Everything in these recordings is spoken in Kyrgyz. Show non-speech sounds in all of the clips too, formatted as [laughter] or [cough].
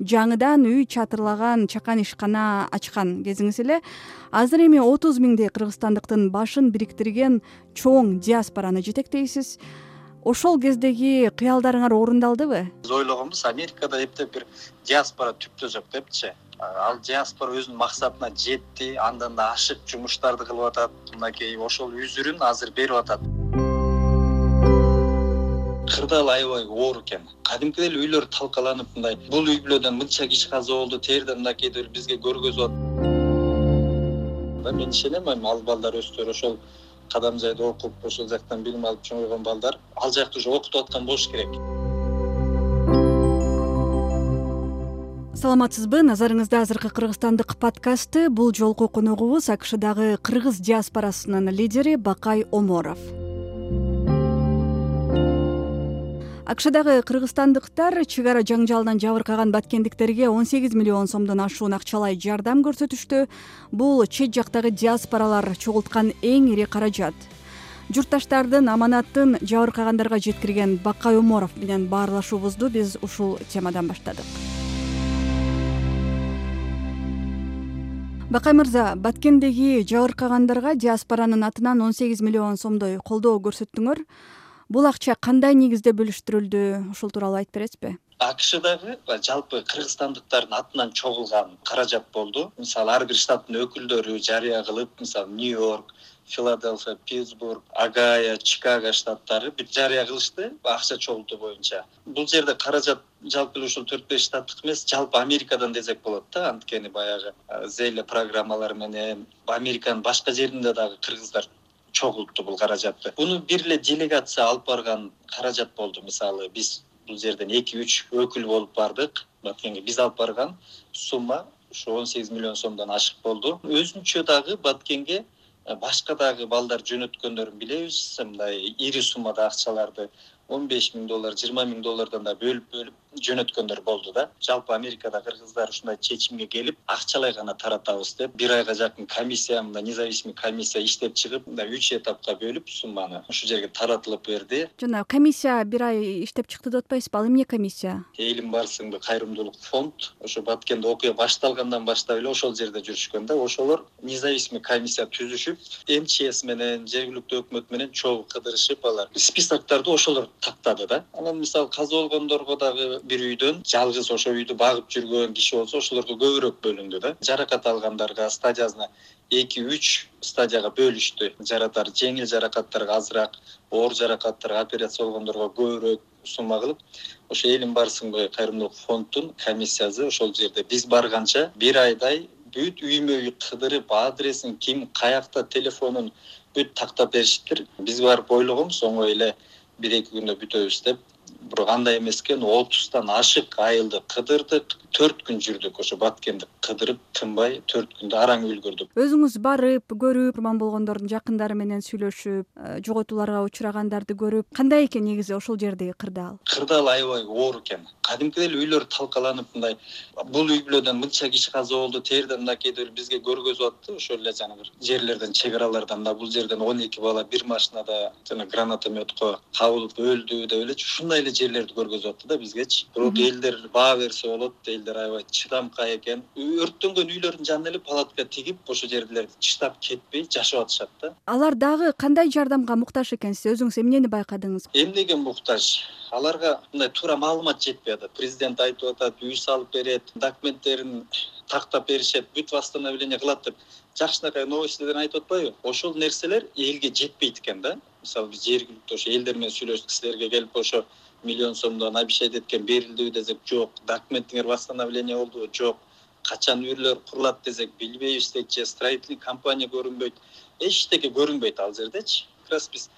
жаңыдан үй чатырлаган чакан ишкана ачкан кезиңиз эле. Азыр эми отуз миңдей кыргызстандыктын башын бириктирген чоң диаспораны жетектейсиз. Ошол кездеги кыялдарыңар орундалдыбы? Биз ойлогонбуз америкада эптеп бир диаспора түптө жок депчи. Ал диаспора өзүнүн максатына жетти андан да ашык жумуштарды кылып атат. Мынакей ошол үзүрүн азыр берип атат кырдаал аябай оор экен. Кадимкидей эле үйлөр талкаланып мындай бул үй бүлөдөн мынча киши каза болду тиерден мынакейди бизге көргөзүп атат мен ишенем эми ал балдар өстүрүп ошол кадам жайда окуп ошол жактан билим алып чоңойгон балдар ал жакты уже окутуп аткан болуш керек. Саламатсызбы назарыңызда азыркы кыргызстандык подкасты бул жолку коногубуз акшдагы кыргыз диаспорасынын лидери бакай оморов акшдагы кыргызстандыктар чек ара жаңжалынан жабыркаган баткендиктерге он сегиз миллион сомдон ашуун акчалай жардам көрсөтүштү. Бул чет жактагы диаспоралар чогулткан эң ири каражат. Журтташтардын аманатын жабыркагандарга жеткирген бакай оморов менен баарлашуубузду биз ушул темадан баштадык. Бакай мырза баткендеги жабыркагандарга диаспоранын атынан он сегиз миллион сомдой колдоо көрсөттүңөр бул акча кандай негизде бөлүштүрүлдү? Ушул тууралуу айтып бересизби? Акшдагы жалпы кыргызстандыктардын атынан чогулган каражат болду. Мисалы ар бир штаттын өкүлдөрү жарыя кылып мисалы нью йорк филадельфия питтсбург агая чикаго штаттары бүт жарыя кылышты акча чогултуу боюнча. Бул жерде каражат жалпы эле ушул төрт беш штаттык эмес жалпы америкадан десек болот да анткени баягы зеле программалары менен американын башка жеринде дагы кыргыздар чогултту бул каражатты. Буну бир эле делегация алып барган каражат болду. Мисалы биз бул жерден эки үч өкүл болуп бардык. Баткенге биз алып барган сумма ушу он сегиз миллион сомдон ашык болду. Өзүнчө дагы баткенге э, башка дагы балдар жөнөткөндөрүн билебиз. Мындай ири суммада акчаларды он беш миң доллар жыйырма миң доллардан да бөлүп бөлүп жөнөткөндөр болду да. Жалпы америкада кыргыздар ушундай чечимге келип акчалай гана таратабыз деп бир айга жакын комиссия мындай независимый комиссия иштеп чыгып мындай үч этапка бөлүп сумманы ушул жерге таратылып берди. Жана комиссия бир ай иштеп чыкты деп атпайсызбы? Ал эмне комиссия? Элим барсыңбы кайрымдуулук фонд ошо баткенде окуя башталгандан баштап эле ошол жерде жүрүшкөн да. Ошолор независимый комиссия түзүшүп мчс менен жергиликтүү өкмөт менен чогуу кыдырышып алар списокторду ошолор тактады да. Анан мисалы каза болгондорго дагы бир үйдөн жалгыз ошол үйдү багып жүргөн киши болсо ошолорго көбүрөөк бөлүндү да. Жаракат алгандарга стадиясына эки үч стадияга бөлүштү. Жаратар жеңил жаракаттарга азыраак оор жаракаттарга операция болгондорго көбүрөөк сумма кылып ошо элим барсыңбы кайрымдуулук фонддун комиссиясы ошол жерде. Биз барганча бир айдай бүт үймө үй кыдырып адресин ким каякта телефонун бүт тактап беришиптир. Биз барып ойлогонбуз оңой эле бир эки күндө бүтөбүз деп бирок андай эмес экен отуздан ашык айылды кыдырдык төрт күн жүрдүк. Ошо баткенди кыдырып тынбай төрт күндө араң үлгүрдүк. Өзүңүз барып көрүп курман болгондордун жакындары менен сүйлөшүп э, жоготууларга учурагандарды көрүп кандай экен негизи ошол жердеги кырдаал? Кырдаал аябай оор экен. Кадимкидей эле үйлөр талкаланып мындай бул үй бүлөдөн мынча киши каза болду тиерден мынакейди бизге көргөзүп атты. Ошол эле жанагы жерлерден чек аралардан да бул жерден он эки бала бир машинада жана гранатометко кабылып өлдү деп элечи ушундай эле жерлерди көргөзүп атты да бизгечи. Бирок элдер баа берсе болот элдер аябай чыдамкай экен. Өрттөнгөн үйлөрдүн жанына эле палатка тигип ошол жерлерди чыдап кетпей жашап атышат да. Алар дагы кандай жардамга муктаж экен сиз өзүңүз эмнени байкадыңыз? Эмнеге муктаж? Аларга мындай туура маалымат жетпей атат. Президент айтып атат үй салып берет документтерин тактап беришет бүт восстановление кылат деп. Жакшынакай новостьден айтып атпайбы ошол нерселер элге жетпейт экен да. Мисалы биз жергиликтүү ошо элдер менен сүйлөштүк силерге келип ошо миллион сомдон обещать эткен берилдиби десек жок. Документиңер восстановление болдубу жок. Качан үйлөр курулат десек билбейбиз дейт же строительный компания көрүнбөйт. Эчтеке көрүнбөйт ал жердечи. Как раз биз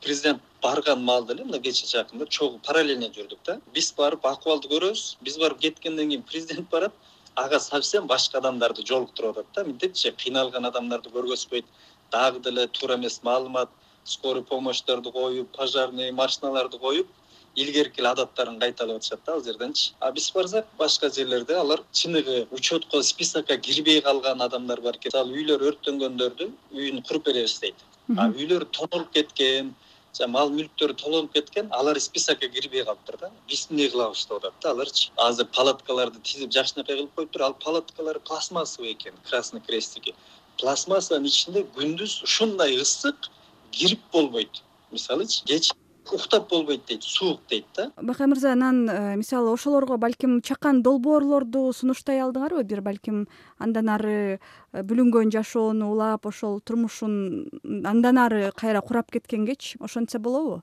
президент барган маалда эле мына кечээ жакында чогуу параллельно жүрдүк да. Биз барып акыбалды көрөбүз. Биз барып кеткенден кийин президент барат ага совсем башка адамдарды жолуктуруп атат да. Мынтипчи кыйналган адамдарды көргөзбөйт. Дагы деле туура эмес маалымат скорый помощьторду коюп пожарный машиналарды коюп илгерки эле адаттарын кайталап атышат да ал жерденчи. А биз барсак башка жерлерде алар чыныгы учетко списокко кирбей калган адамдар бар экен. Мисалы үйлөр өрттөнгөндөрдү үйүн куруп беребиз дейт а үйлөрү тонолуп кеткен жанаг мал мүлктөрү толонуп кеткен алар списокко кирбей калыптыр да. Биз эмне кылабыз деп атат да аларчы азыр палаткаларды тизип жакшынакай кылып коюптур. Ал палаткалар пластмассовый экен красный крестики. Пластмассанын ичинде күндүз ушундай ысык кирип болбойт. Мисалычы кечээ уктап болбойт дейт суук дейт да. Бакай мырза анан э, мисалы ошолорго балким чакан долбоорлорду сунуштай алдыңарбы? Бир балким андан ары э, бүлүнгөн жашоону улап ошол турмушун андан ары кайра курап кеткенгечи ошентсе болобу?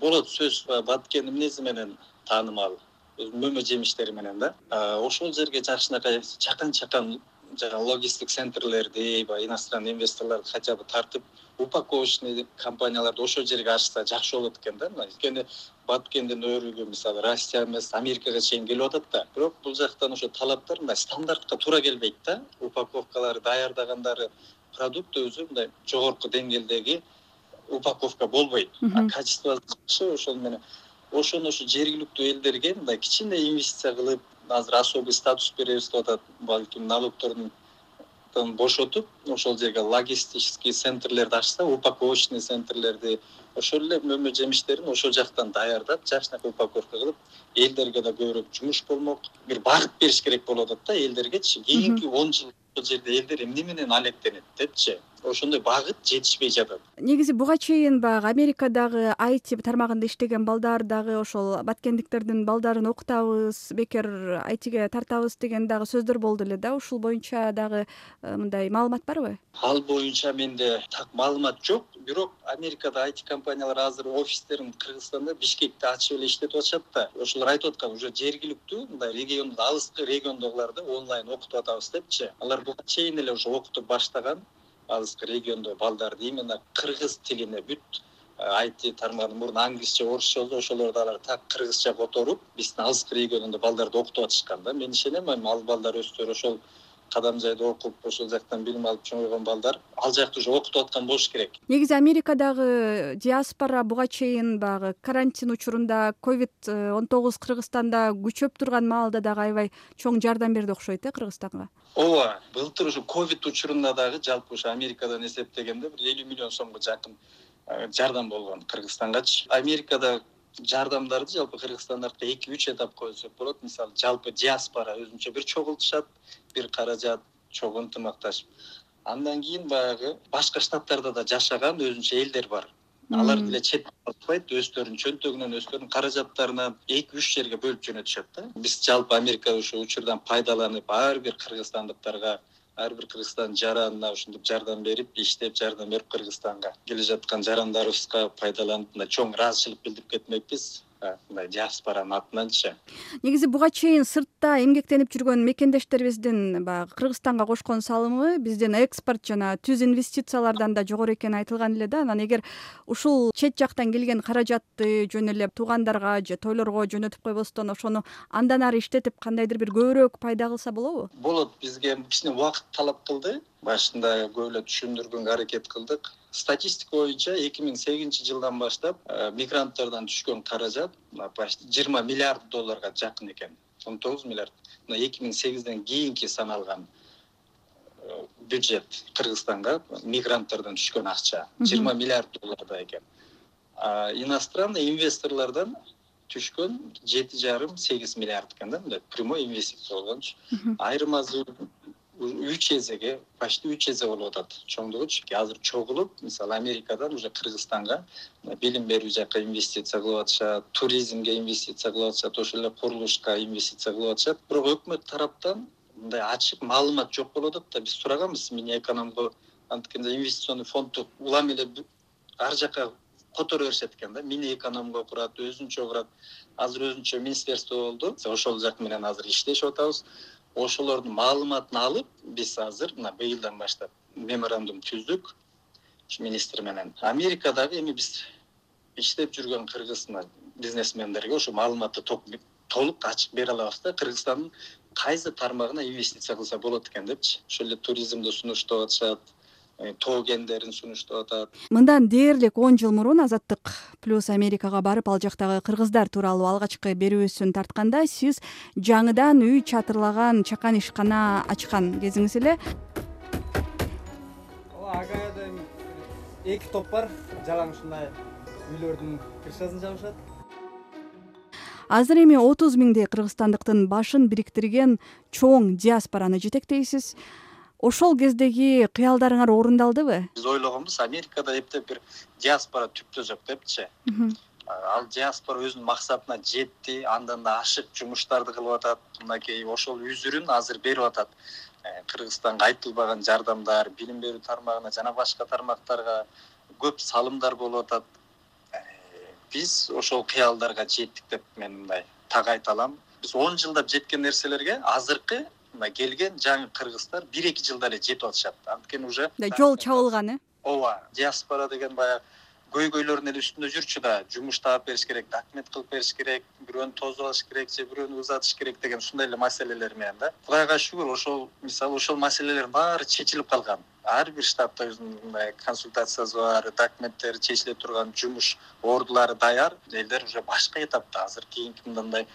Болот сөзсүз баткендин мүнөзү менен таанымал мөмө жемиштери менен да. Ошол жерге жакшынакай чакан чакан жанаг логистик центрлерди баягы иностранный инвесторлорду хотя бы тартып упаковочный компанияларды ошол жерге ачса жакшы болот экен да. Мына өйткөнү баткендин өрүгү мисалы россия эмес америкага чейин келип атат да. Бирок бул жактан ошо талаптар мындай стандартка туура келбейт да. Упаковкалары даярдагандары продукт өзү мындай жогорку деңгээлдеги упаковка болбойт. Качествосу жакшы ошол менен ошону ошо жергиликтүү элдерге мындай кичине инвестиция кылып азыр особый статус беребиз деп атат балким налогтордун бошотуп ошол жерге логистический центрлерди ачса упаковочный центрлерди ошол эле мөмө жемиштерин ошол жактан даярдап жакшынакай упаковка кылып элдерге да көбүрөөк жумуш болмок бир багыт бериш керек болуп атат да элдергечи кийинки он жыл ошол жерде элдер эмне менен алектенет депчи ошондой багыт жетишпей жатат. Негизи буга чейин баягы америкадагы айти тармагында иштеген балдар дагы ошол баткендиктердин балдарын окутабыз бекер айтиге тартабыз деген дагы сөздөр болду эле да. Ушул боюнча дагы э, мындай маалымат барбы ал боюнча менде так маалымат жок. Бирок америкада айти компаниялар азыр офистерин кыргызстанда бишкекте ачып эле иштетип атышат да. Ошолор айтып аткан уже жергиликтүү мындай регион алыскы региондогуларды онлайн окутуп атабыз депчи. Алар буга чейин эле уже окутуп баштаган алыскы региондогу балдарды именно кыргыз тилине бүт айти тармагында мурун англисче орусча болсо ошолорду алар так кыргызча которуп биздин алыскы регионунда балдарды окутуп атышкан да. Мен ишенем эми ал балдар өздөрү ошол кадам жайда окуп ошол жактан билим алып чоңойгон балдар ал жакта уже окутуп аткан болуш керек. Негизи америкадагы диаспора буга чейин баягы карантин учурунда ковид он тогуз кыргызстанда күчөп турган маалда дагы аябай чоң жардам берди окшойт э кыргызстанга? Ооба былтыр ушу ковид учурунда дагы жалпы ушу америкадан эсептегенде бир элүү миллион сомго жакын жардам болгон кыргызстангачы америкада жардамдарды жалпы кыргызстан тарапта эки үч этапка бөлсөк болот. Мисалы жалпы диаспора өзүнчө бир чогултушат бир каражат чогуу ынтымакташып андан кийин баягы башка штаттарда да жашаган өзүнчө элдер бар. Алар деле чет калышпайт өздөрүнүн чөнтөгүнөн өздөрүнүн каражаттарынан эки үч жерге бөлүп жөнөтүшөт да. Биз жалпы америка ушул учурдан пайдаланып ар бир кыргызстандыктарга ар бир кыргызстандын жаранына ушинтип жардам берип иштеп жардам берип кыргызстанга келе жаткан жарандарыбызга пайдаланып мындай чоң ыраазычылык билдирип кетмекпиз мындай диаспоранын атынанчы. Негизи буга чейин сыртта эмгектенип жүргөн мекендештерибиздин баягы кыргызстанга кошкон салымы биздин экспорт жана түз инвестициялардан да жогору экени айтылган эле да. Анан эгер ушул чет жактан келген каражатты жөн эле туугандарга же тойлорго жөнөтүп койбостон ошону андан ары иштетип кандайдыр бир көбүрөөк пайда кылса болобу? Болот бизге кичине убакыт талап кылды. Башында көп эле түшүндүргөнгө аракет кылдык статистика боюнча эки миң сегизинчи жылдан баштап э, мигранттардан түшкөн каражат почти жыйырма миллиард долларга жакын экен. Он тогуз миллиард. Мына эки миң сегизден кийинки саналган э, бюджет кыргызстанга мигранттардан түшкөн акча. Жыйырма миллиард доллардай экен. Иностранный инвесторлордон түшкөн жети жарым сегиз миллиард экен да мындай прямой инвестиция болгончу айырмасы үч эсеге почти үч эсе болуп атат чоңдугучу азыр чогулуп мисалы америкадан уже кыргызстанга билим берүү жака инвестиция кылып атышат туризмге инвестиция кылып атышат ошол эле курулушка инвестиция кылып атышат. Бирок өкмөт тараптан мындай ачык маалымат жок болуп атат да биз сураганбыз мини экономго анткени инвестиционный фондду улам эле ар жака которо беришет экен да мини экономго курат өзүнчө курат. Азыр өзүнчө министерство болду. Ошол жак менен азыр иштешип атабыз ошолордун маалыматын алып биз азыр мына быйылдан баштап меморандум түздүк. Министр менен. Америкадагы эми биз иштеп жүргөн кыргыз мына бизнесмендерге ошо маалыматты толук ачык бере алабыз да. Кыргызстандын кайсы тармагына инвестиция кылса болот экен депчи? Ошол эле туризмди сунуштап атышат тоо кендерин сунуштап атат. Мындан дээрлик он жыл мурун азаттык плюс америкага барып ал жактагы кыргыздар тууралуу алгачкы берүүсүн тартканда сиз жаңыдан үй чатырлаган чакан ишкана ачкан кезиңиз эле. Ооба агаяда эми эки топ бар. Жалаң ушундай үйлөрдүн крышасын жабышат. Азыр эми отуз миңдей кыргызстандыктын башын бириктирген чоң диаспораны жетектейсиз ошол кездеги кыялдарыңар орундалдыбы? Биз ойлогонбуз америкада эптеп бир диаспора түптө жок депчи. Ал диаспора өзүнүн максатына жетти андан да ашык жумуштарды кылып атат мынакей ошол үзүрүн азыр берип атат. Э, кыргызстанга айтылбаган жардамдар билим берүү тармагына жана башка тармактарга көп салымдар болуп атат. Э, биз ошол кыялдарга жеттик деп мен мындай так айта алам. Биз он жылдап жеткен нерселерге азыркы мына келген жаңы кыргыздар бир эки жылда эле жетип атышат. Анткени уже жол чабылган э? Ооба диаспора деген баягы көйгөйлөрдүн эле үстүндө жүрчү да жумуш таап бериш керек документ кылып бериш керек бирөөнү тосуп алыш керек же бирөөнү узатыш керек деген ушундай эле маселелер менен да. Кудайга шүгүр ошол мисалы ошол маселелердин баары чечилип калган. Ар бир штатта өзүнүн мындай консультациясы бар документтери чечиле турган жумуш ордулары даяр. Элдер уже башка этапта азыр кийинки мындай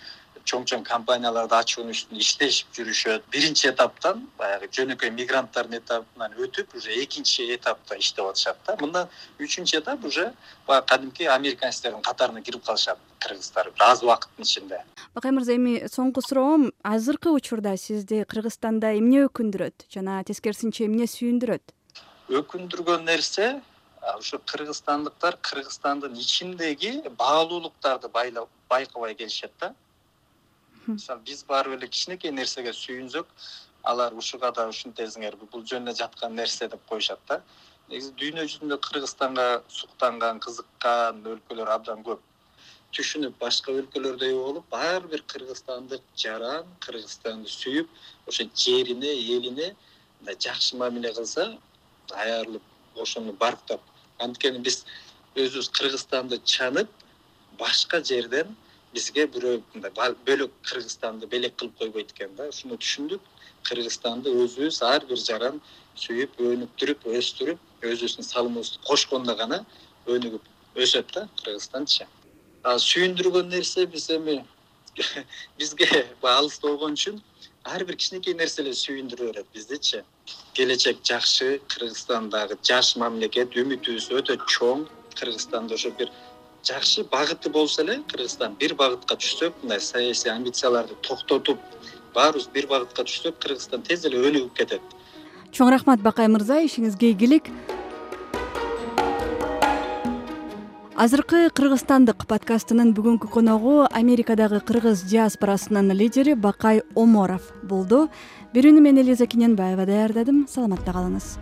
чоң чоң компанияларды ачуунун үстүндө иштешип жүрүшөт. Биринчи этаптан баягы жөнөкөй мигранттардын этабынан өтүп уже экинчи этапта иштеп атышат да. Мындан үчүнчү этап уже баягы кадимки американецтердин катарына кирип калышат кыргыздар аз убакыттын ичинде. Бакай мырза эми соңку суроом азыркы учурда сизди кыргызстанда эмне өкүндүрөт? Жана тескерисинче эмне сүйүндүрөт? Өкүндүргөн нерсе ушу кыргызстандыктар кыргызстандын ичиндеги баалуулуктарды байкабай келишет да мисалы биз барып эле кичинекей нерсеге сүйүнсөк алар ушуга да ушинтесиңерби бул жөн эле жаткан нерсе деп коюшат да. Негизи дүйнө жүзүндө кыргызстанга суктанган кызыккан өлкөлөр абдан көп. Түшүнүп башка өлкөлөрдөй болуп ар бир кыргызстандык жаран кыргызстанды сүйүп ошо жерине элине мындай жакшы мамиле кылса аярлып ошону барктап. Анткени биз өзүбүз кыргызстанды чанып башка жерден бизге бирөө мындай бөлөк кыргызстанды белек кылып койбойт экен да. Ушуну түшүндүк. Кыргызстанды өзүбүз ар бир жаран сүйүп өнүктүрүп өстүрүп өзүбүздүн салымыбызды кошкондо гана өнүгүп өсөт да кыргызстанчы а сүйүндүргөн нерсе биз эми [laughs] бизге баягы алыста болгон үчүн ар бир кичинекей нерсе эле сүйүндүрө берет биздичи келечек жакшы кыргызстан дагы жаш мамлекет үмүтүбүз өтө чоң. Кыргызстанда ошо бир жакшы багыты болсо эле кыргызстан бир багытка түшсөк мындай саясий амбицияларды токтотуп баарыбыз бир багытка түшсөк кыргызстан тез эле өнүгүп кетет. Чоң рахмат бакай мырза ишиңизге ийгилик. Азыркы кыргызстандык подкастынын бүгүнкү коногу америкадагы кыргыз диаспорасынын лидери бакай оморов болду. Берүүнү мен элиза кененбаева даярдадым саламатта калыңыз